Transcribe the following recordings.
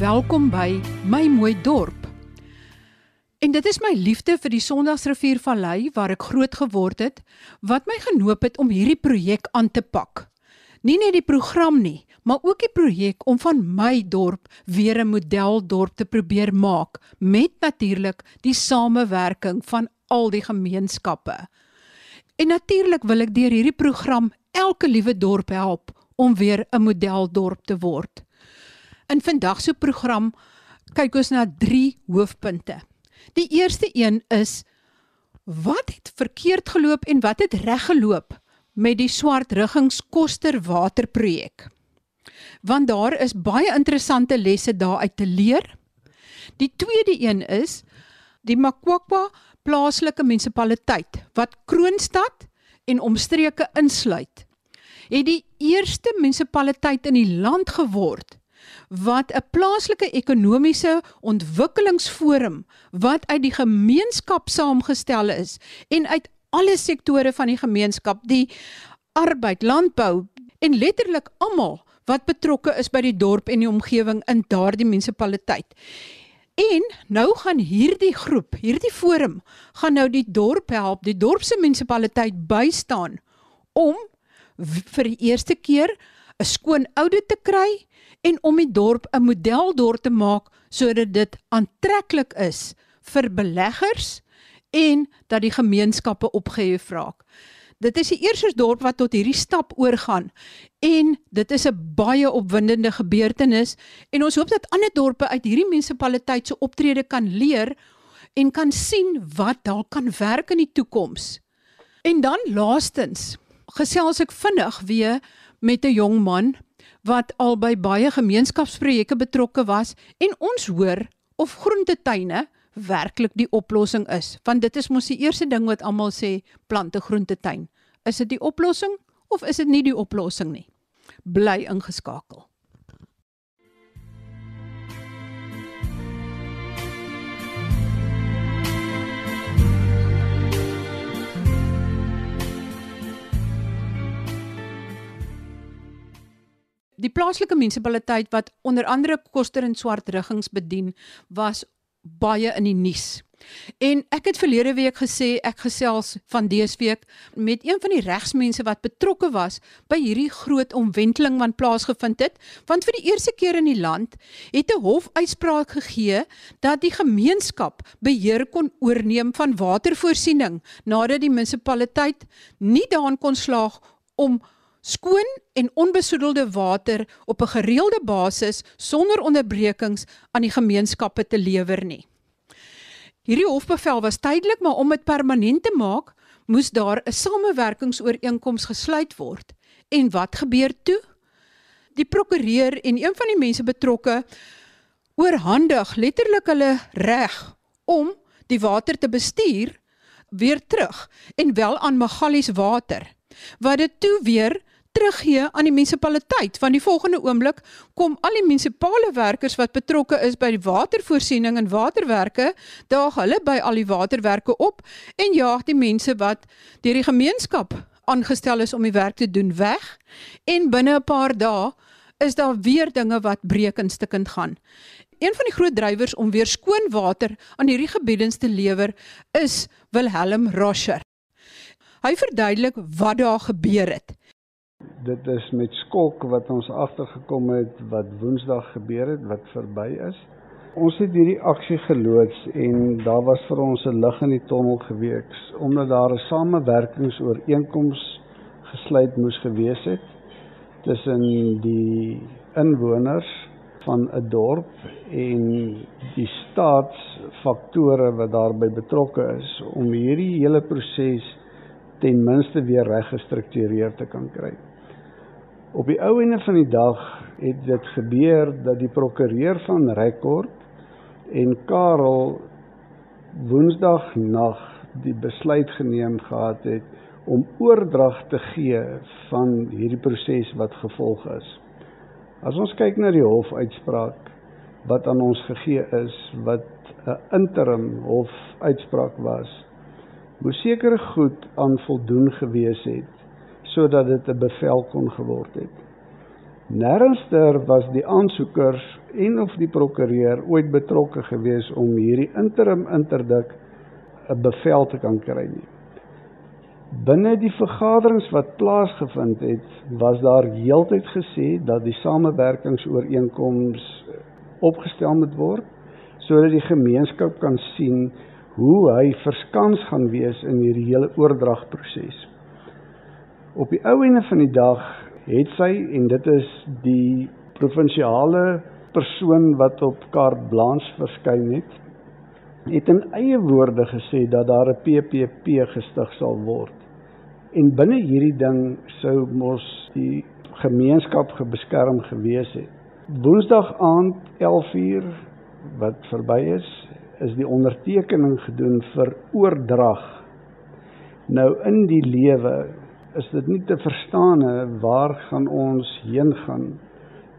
Welkom by My Mooi Dorp. En dit is my liefde vir die Sondagsriviervallei waar ek groot geword het wat my genoop het om hierdie projek aan te pak. Nie net die program nie, maar ook die projek om van my dorp weer 'n modeldorp te probeer maak met natuurlik die samewerking van al die gemeenskappe. En natuurlik wil ek deur hierdie program elke liewe dorp help om weer 'n modeldorp te word. In vandag se program kyk ons na 3 hoofpunte. Die eerste een is wat het verkeerd geloop en wat het reg geloop met die swart riggings koster waterprojek. Want daar is baie interessante lesse daaruit te leer. Die tweede een is die Makwakwa plaaslike munisipaliteit wat Kroonstad en omstreke insluit. Het die eerste munisipaliteit in die land geword wat 'n plaaslike ekonomiese ontwikkelingsforum wat uit die gemeenskap saamgestel is en uit alle sektore van die gemeenskap, die arbeid, landbou en letterlik almal wat betrokke is by die dorp en die omgewing in daardie munisipaliteit. En nou gaan hierdie groep, hierdie forum, gaan nou die dorp help, die dorp se munisipaliteit bystaan om vir die eerste keer 'n skoon audit te kry en om die dorp 'n modeldorp te maak sodat dit aantreklik is vir beleggers en dat die gemeenskappe opgehef raak. Dit is die eerste dorp wat tot hierdie stap oorgaan en dit is 'n baie opwindende gebeurtenis en ons hoop dat ander dorpe uit hierdie munisipaliteit se optrede kan leer en kan sien wat dalk kan werk in die toekoms. En dan laastens gesels ek vinnig weer met 'n jong man wat al by baie gemeenskapsprojekte betrokke was en ons hoor of groentetuine werklik die oplossing is. Want dit is mos die eerste ding wat almal sê, plante groentetuin. Is dit die oplossing of is dit nie die oplossing nie? Bly ingeskakel. Die plaaslike munisipaliteit wat onder andere Koster en Swart Riggings bedien, was baie in die nuus. En ek het verlede week gesê ek gesels van dese week met een van die regsmense wat betrokke was by hierdie groot omwenteling wat plaasgevind het, want vir die eerste keer in die land het 'n hof uitspraak gegee dat die gemeenskap beheer kon oorneem van watervoorsiening nadat die munisipaliteit nie daaraan kon slaag om skoon en onbesoedelde water op 'n gereelde basis sonder onderbrekings aan die gemeenskappe te lewer nie. Hierdie hofbevel was tydelik, maar om dit permanent te maak, moes daar 'n samewerkingsooreenkoms gesluit word. En wat gebeur toe? Die prokureur en een van die mense betrokke oorhandig letterlik hulle reg om die water te bestuur weer terug en wel aan Magalies Water wat dit toe weer teruggee aan die munisipaliteit want die volgende oomblik kom al die munisipale werkers wat betrokke is by die watervoorsiening en waterwerke daag hulle by al die waterwerke op en jaag die mense wat deur die gemeenskap aangestel is om die werk te doen weg en binne 'n paar dae is daar weer dinge wat breek en stukkend gaan. Een van die groot drywers om weer skoon water aan hierdie gebiedens te lewer is Wilhelm Roscher. Hy verduidelik wat daar gebeur het dit is met skok wat ons agtergekom het wat Woensdag gebeur het wat verby is. Ons het hierdie aksie geloods en daar was vir ons 'n lig in die tonnel gewees omdat daar 'n samewerkingsooreenkoms gesluit moes gewees het tussen die inwoners van 'n dorp en die staatsfaktore wat daarbey betrokke is om hierdie hele proses ten minste weer reg gestruktureer te kan kry. Op die ou ene van die dag het dit gebeur dat die prokureur van Rekord en Karel Woensdag nag die besluit geneem gehad het om oordrag te gee van hierdie proses wat gevolg is. As ons kyk na die hofuitspraak wat aan ons gegee is wat 'n interim hofuitspraak was, moes sekere goed aan voldoen gewees het sodat dit 'n bevel kon geword het. Nêrenster was die aansoekers en of die prokureur ooit betrokke gewees om hierdie interim interdik 'n bevel te kan kry nie. Binne die vergaderings wat plaasgevind het, was daar heeltyd gesê dat die samewerkingsooreenkoms opgestel moet word sodat die gemeenskap kan sien hoe hy verskans gaan wees in hierdie hele oordragproses. Op die ou ene van die dag het sy en dit is die provinsiale persoon wat op kaart blanche verskyn het het in eie woorde gesê dat daar 'n PPP gestig sal word. En binne hierdie ding sou mos die gemeenskap gebeskerm gewees het. Woensdag aand 11:00 wat verby is, is die ondertekening gedoen vir oordrag. Nou in die lewe is dit nie te verstaane waar gaan ons heen gaan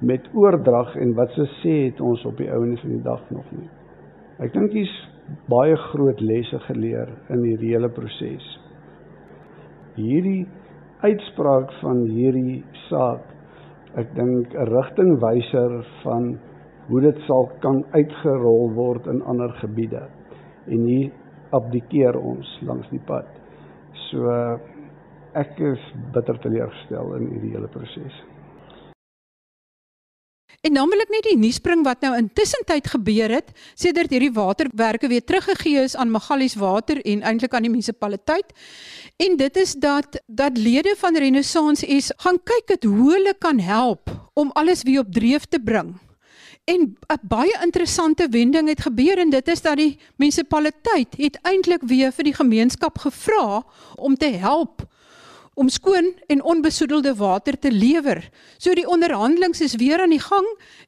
met oordrag en wat se sê het ons op die ouene van die dag nog nie. Ek dink hier's baie groot lesse geleer in hierdie hele proses. Hierdie uitspraak van hierdie saak ek dink 'n rigtingwyser van hoe dit sal kan uitgerol word in ander gebiede. En hier abdikeer ons langs die pad. So ek is bitter teleurgestel in hierdie hele proses. En dan wil ek net die nuus bring wat nou intussen tyd gebeur het, sedert hierdie waterwerke weer teruggegee is aan Magalies Water en eintlik aan die munisipaliteit. En dit is dat dat lede van Renaissance S gaan kyk het hoe hulle kan help om alles weer op dreef te bring. En 'n baie interessante wending het gebeur en dit is dat die munisipaliteit het eintlik weer vir die gemeenskap gevra om te help om skoon en onbesoedelde water te lewer. So die onderhandelinge is weer aan die gang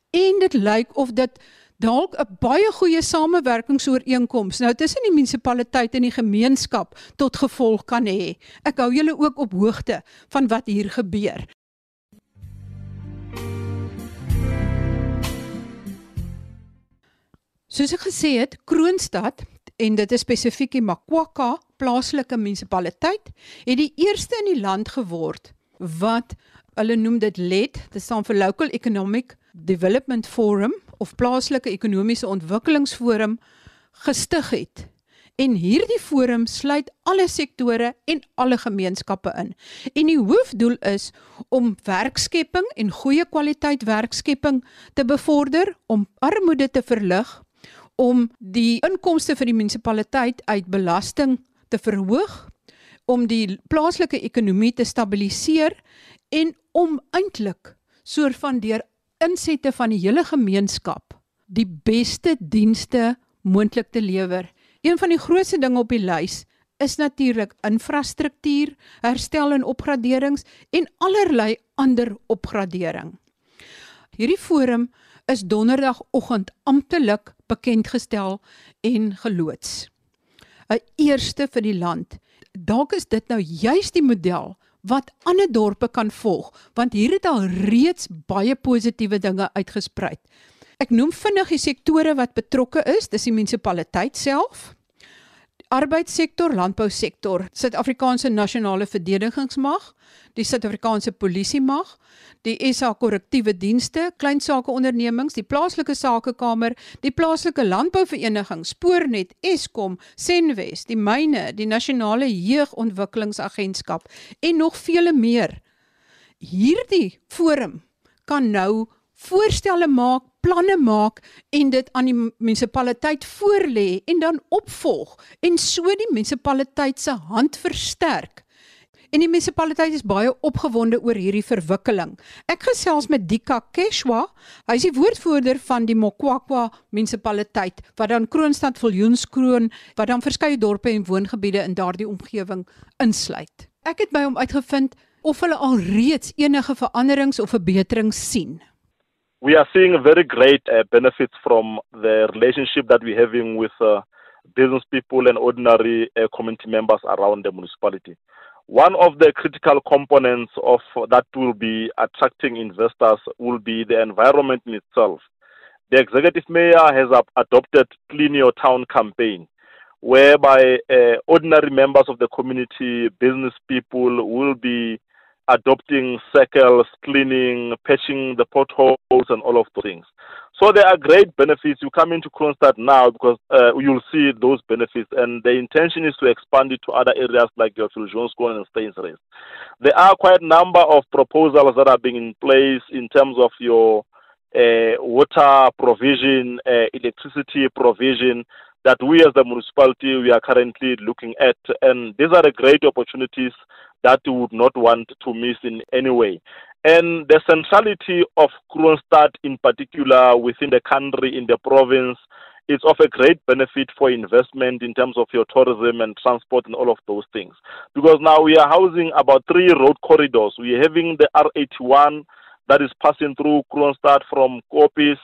en dit lyk of dit dalk 'n baie goeie samewerkingsooreenkoms nou tussen die munisipaliteit en die gemeenskap tot gevolg kan hê. Ek hou julle ook op hoogte van wat hier gebeur. Soos ek gesê het, Kroonstad en dit is spesifiek die Makwaka plaaslike munisipaliteit het die eerste in die land geword wat hulle noem dit LED, dit staan vir Local Economic Development Forum of plaaslike ekonomiese ontwikkelingsforum gestig het. En hierdie forum sluit alle sektore en alle gemeenskappe in. En die hoofdoel is om werkskepping en goeie kwaliteit werkskepping te bevorder, om armoede te verlig, om die inkomste vir die munisipaliteit uit belasting te verhoog, om die plaaslike ekonomie te stabiliseer en om eintlik soort van deur insette van die hele gemeenskap die beste dienste moontlik te lewer. Een van die grootste dinge op die lys is natuurlik infrastruktuur, herstel en opgraderings en allerlei ander opgradering. Hierdie forum is donderdagoggend amptelik bekend gestel en geloods. 'n Eerste vir die land. Dalk is dit nou juis die model wat ander dorpe kan volg, want hier het al reeds baie positiewe dinge uitgesprei. Ek noem vinnig die sektore wat betrokke is, dis die munisipaliteit self, arbeidssektor, landbousektor, Suid-Afrikaanse nasionale verdedigingsmag, die Suid-Afrikaanse polisie mag, die SA korrektiewe dienste, klein sake ondernemings, die plaaslike sakekamer, die plaaslike landbouvereniging, Spoornet, Eskom, Senwes, die myne, die nasionale jeugontwikkelingsagentskap en nog vele meer. Hierdie forum kan nou voorstelle maak, planne maak en dit aan die munisipaliteit voorlê en dan opvolg en so die munisipaliteit se hand versterk. En die munisipaliteit is baie opgewonde oor hierdie verwikkeling. Ek gesels met Dika Keshwa, hy is die woordvoerder van die Mokwakwa munisipaliteit wat dan Kroonstad, Viljoenskroon, wat dan verskeie dorpe en woongebiede in daardie omgewing insluit. Ek het by hom uitgevind of hulle al reeds enige veranderings of verbeterings sien. We are seeing very great uh, benefits from the relationship that we're having with uh, business people and ordinary uh, community members around the municipality. One of the critical components of that will be attracting investors will be the environment in itself. The executive mayor has adopted Clean Your Town campaign, whereby uh, ordinary members of the community, business people will be adopting circles, cleaning, patching the potholes, and all of those things. So there are great benefits. You come into Kronstadt now because uh, you'll see those benefits, and the intention is to expand it to other areas like your School and Stainsrace. There are quite a number of proposals that are being in place in terms of your uh, water provision, uh, electricity provision, that we as the municipality we are currently looking at and these are the great opportunities that we would not want to miss in any way. And the centrality of Kronstadt in particular within the country in the province is of a great benefit for investment in terms of your tourism and transport and all of those things. Because now we are housing about three road corridors. We're having the R81 that is passing through Kronstadt from Kopis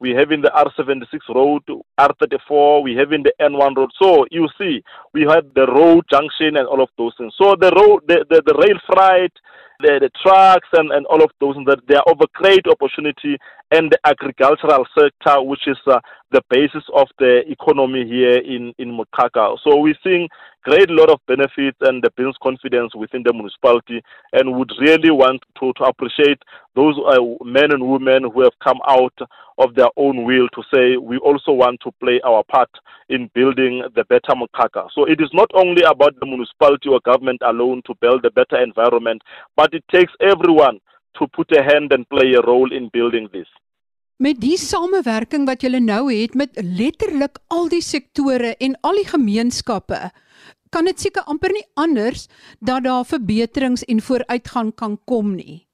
we have in the R76 road, R34, we have in the N1 road. So you see, we have the road junction and all of those things. So the road, the, the, the rail freight, the, the trucks and, and all of those, that they are of a great opportunity and the agricultural sector, which is uh, the basis of the economy here in, in Mokaka. So we're seeing great lot of benefits and the business confidence within the municipality and would really want to, to appreciate those uh, men and women who have come out of their own will to say we also want to play our part in building the better Mokaka. So it is not only about the municipality or government alone to build a better environment, but it takes everyone to put a hand and play a role in building this. Met die samewerking wat julle nou het met letterlik al die sektore en al die gemeenskappe, kan dit seker amper nie anders dat daar verbeterings en vooruitgang kan kom nie.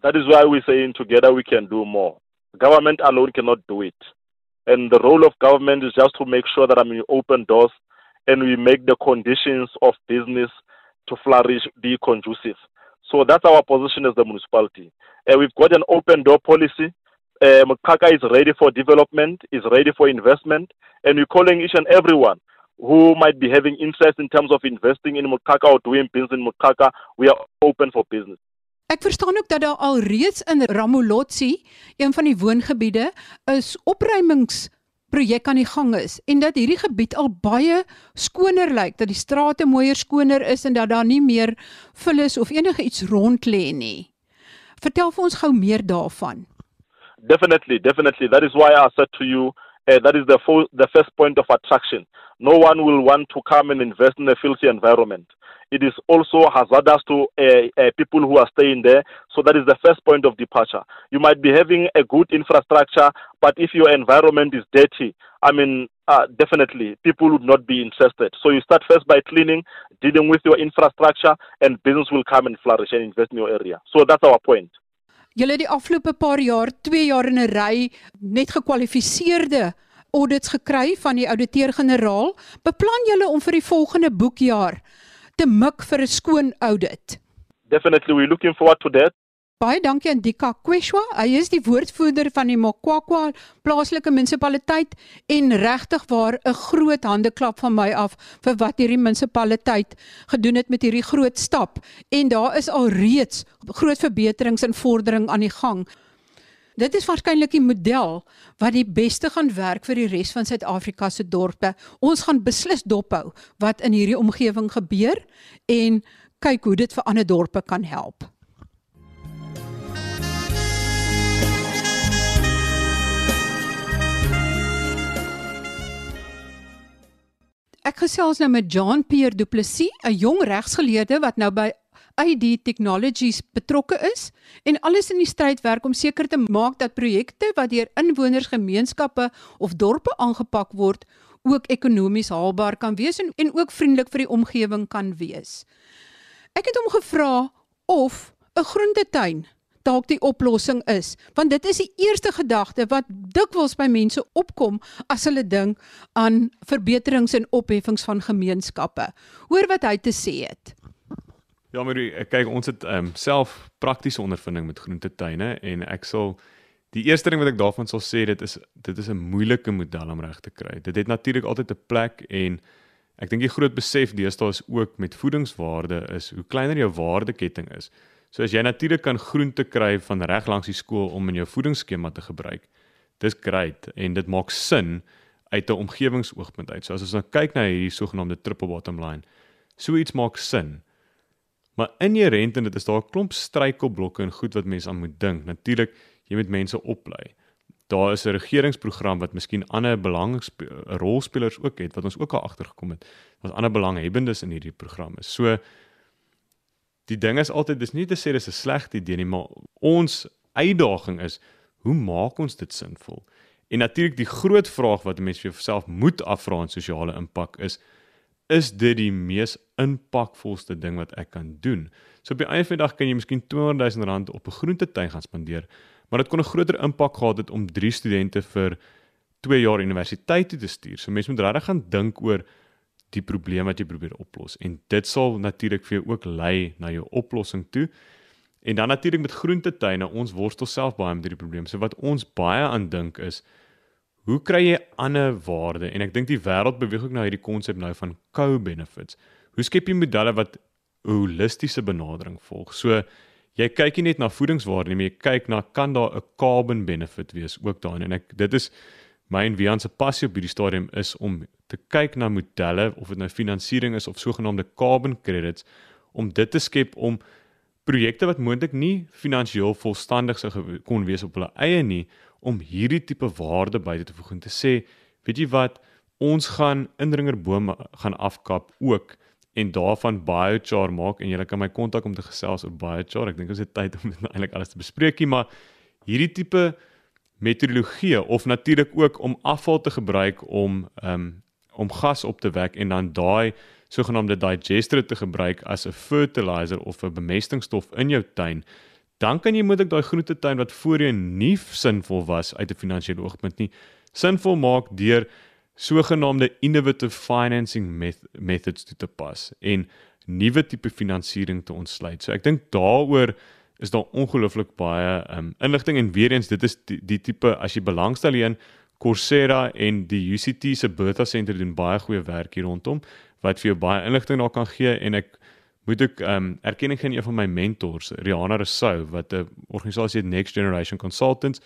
That is why we say together we can do more. Government alone cannot do it. And the role of government is just to make sure that I mean open doors and we make the conditions of business to flourish be conducive. So that's our position as the municipality. Uh, we've got an open door policy. Uh, Mukaka is ready for development, is ready for investment, and we're calling each and everyone who might be having interest in terms of investing in Mukaka or doing business in Mukaka. We are open for business. Ek verstaan ook dat daar al reeds in Ramolotsi, een van die woongebiede, is opruimings projek aan die gang is en dat hierdie gebied al baie skoner lyk, dat die strate mooier skoner is en dat daar nie meer vullis of enige iets rond lê nie. Vertel vir ons gou meer daarvan. Definitely, definitely. That is why I said to you uh, that is the the first point of attraction. No one will want to come and invest in a filthy environment. it is also hazardous to uh, uh, people who are staying there. So that is the first point of departure. You might be having a good infrastructure, but if your environment is dirty, I mean, uh, definitely people would not be interested. So you start first by cleaning, dealing with your infrastructure, and business will come and flourish and invest in your area. So that's our point. Julle het die afgelope paar jaar, 2 jaar in 'n ry net gekwalifiseerde audits gekry van die ouditeur-generaal. Beplan julle om vir die volgende boekjaar te mik vir 'n skoon audit. Definitely we looking forward to that. Baie dankie aan Dika Kweshwa. Hy is die woordvoerder van die Mokwakwa plaaslike munisipaliteit en regtig waar 'n groot handeklap van my af vir wat hierdie munisipaliteit gedoen het met hierdie groot stap en daar is al reeds groot verbeterings en vordering aan die gang. Dit is waarskynlik die model wat die beste gaan werk vir die res van Suid-Afrika se dorpe. Ons gaan beslis dophou wat in hierdie omgewing gebeur en kyk hoe dit vir ander dorpe kan help. Ek gesels nou met John Pierre Du Plessis, 'n jong regsgeleerde wat nou by ID Technologies betrokke is en alles in die stryd werk om seker te maak dat projekte wat deur inwoners, gemeenskappe of dorpe aangepak word, ook ekonomies haalbaar kan wees en, en ook vriendelik vir die omgewing kan wees. Ek het hom gevra of 'n groentetuin dalk die oplossing is, want dit is die eerste gedagte wat dikwels by mense opkom as hulle dink aan verbeterings en opheffings van gemeenskappe. Hoor wat hy te sê het. Ja, maar kyk, ons het ehm um, self praktiese ondervinding met groentetuine en ek sal die eerste ding wat ek daarvan sal sê dit is dit is 'n moeilike model om reg te kry. Dit het natuurlik altyd 'n plek en ek dink die groot besef deesdae is ook met voedingswaarde is hoe kleiner jou waardeketting is. So as jy natuurlik kan groente kry van reg langs die skool om in jou voedingsskema te gebruik. Dis great en dit maak sin uit 'n omgewingsoogpunt uit. So as ons nou kyk na hierdie sogenaamde triple bottom line, so iets maak sin. Maar inherënt en dit is daar 'n klomp struikelblokke en goed wat mense aan moet dink. Natuurlik, jy moet mense oplei. Daar is 'n regeringsprogram wat miskien ander belangrolspelers ook het wat ons ook al agtergekom het. Wat ander belanghebbendes in hierdie program is. So die ding is altyd dis nie te sê dis 'n slegte idee nie, maar ons uitdaging is hoe maak ons dit sinvol? En natuurlik die groot vraag wat mense vir jouself moet afvra in sosiale impak is is dit die mees impakvolste ding wat ek kan doen? So op die einde van die dag kan jy miskien 200 000 rand op 'n groentetuin gaan spandeer, maar dit kon 'n groter impak gehad het om 3 studente vir 2 jaar universiteit toe te stuur. So mense moet regtig gaan dink oor die probleem wat jy probeer oplos en dit sal natuurlik vir jou ook lei na jou oplossing toe. En dan natuurlik met groentetuine, ons worstel self baie met hierdie probleem. So wat ons baie aan dink is hoe kry jy ander waarde? En ek dink die wêreld beweeg ook na hierdie konsep nou van co-benefits. Hoe skep jy modelle wat holistiese benadering volg? So jy kyk nie net na voedingswaarde nie, maar jy kyk na kan daar 'n carbon benefit wees ook daarin en ek dit is my en Wian se passie op hierdie stadium is om te kyk na modelle of dit nou finansiering is of sogenaamde carbon credits om dit te skep om projekte wat moontlik nie finansiëel volstandig sou kon wees op hulle eie nie om hierdie tipe waarde by te voeg en te sê, weet jy wat, ons gaan indringerbome gaan afkap ook en daarvan biochar maak en jy kan my kontak om te gesels oor biochar. Ek dink ons het tyd om dit nou eintlik alles te bespreek, maar hierdie tipe metodologie of natuurlik ook om afval te gebruik om um, om gas op te wek en dan daai sogenaamde digester te gebruik as 'n fertilizer of 'n bemestingsstof in jou tuin, dan kan jy moontlik daai groentetuin wat voorheen nie sinvol was uit 'n finansiële oogpunt nie, sinvol maak deur sogenaamde innovative financing methods toe te pas en nuwe tipe finansiering te ontsluit. So ek dink daaroor is daar ongelooflik baie um, inligting en weer eens dit is die, die tipe as jy belangstel in Coursera en die UCT se Bertha Center doen baie goeie werk hier rondom wat vir jou baie inligting daar kan gee en ek moet ook ehm um, erkenning gee aan een van my mentors, Rihanna Rousseau wat 'n organisasie het Next Generation Consultants.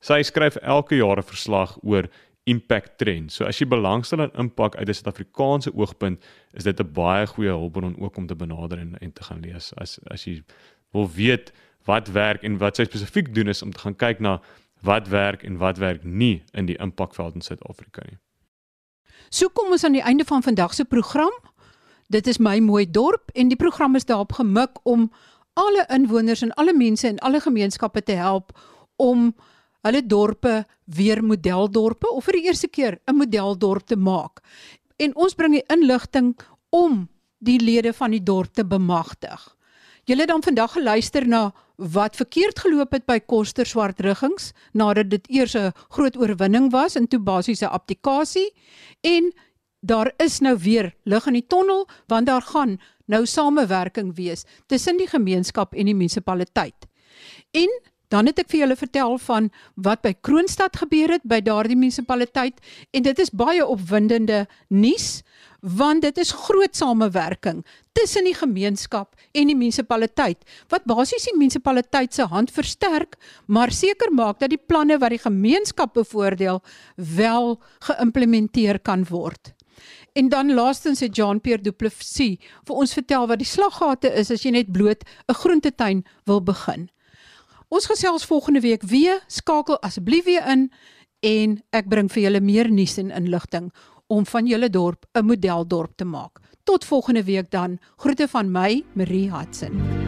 Sy skryf elke jaar 'n verslag oor impact trends. So as jy belangstel in impak uit 'n Suid-Afrikaanse oogpunt, is dit 'n baie goeie hulpbron ook om te benader en, en te gaan lees. As as jy wil weet wat werk en wat sy spesifiek doen is om te gaan kyk na wat werk en wat werk nie in die impakveld in Suid-Afrika nie. So kom ons aan die einde van vandag se program. Dit is my mooi dorp en die program is daarop gemik om alle inwoners en alle mense en alle gemeenskappe te help om hulle dorpe weer modeldorpe of vir die eerste keer 'n modeldorp te maak. En ons bring die inligting om die lede van die dorp te bemagtig. Julle het dan vandag geluister na wat verkeerd geloop het by Koster swart riggings nadat dit eers 'n groot oorwinning was en toe basiese applikasie en daar is nou weer lig in die tonnel want daar gaan nou samewerking wees tussen die gemeenskap en die munisipaliteit. En dan het ek vir julle vertel van wat by Kroonstad gebeur het by daardie munisipaliteit en dit is baie opwindende nuus want dit is groot samewerking tussen die gemeenskap en die munisipaliteit wat basies die munisipaliteit se hand versterk maar seker maak dat die planne wat die gemeenskap bevoordeel wel geïmplementeer kan word. En dan laastens het Jean-Pierre Du Plessis vir ons vertel wat die slaggate is as jy net bloot 'n groentetuin wil begin. Ons gesels volgende week weer, skakel asseblief weer in en ek bring vir julle meer nuus en inligting om van julle dorp 'n modeldorp te maak. Tot volgende week dan. Groete van my, Marie Hudson.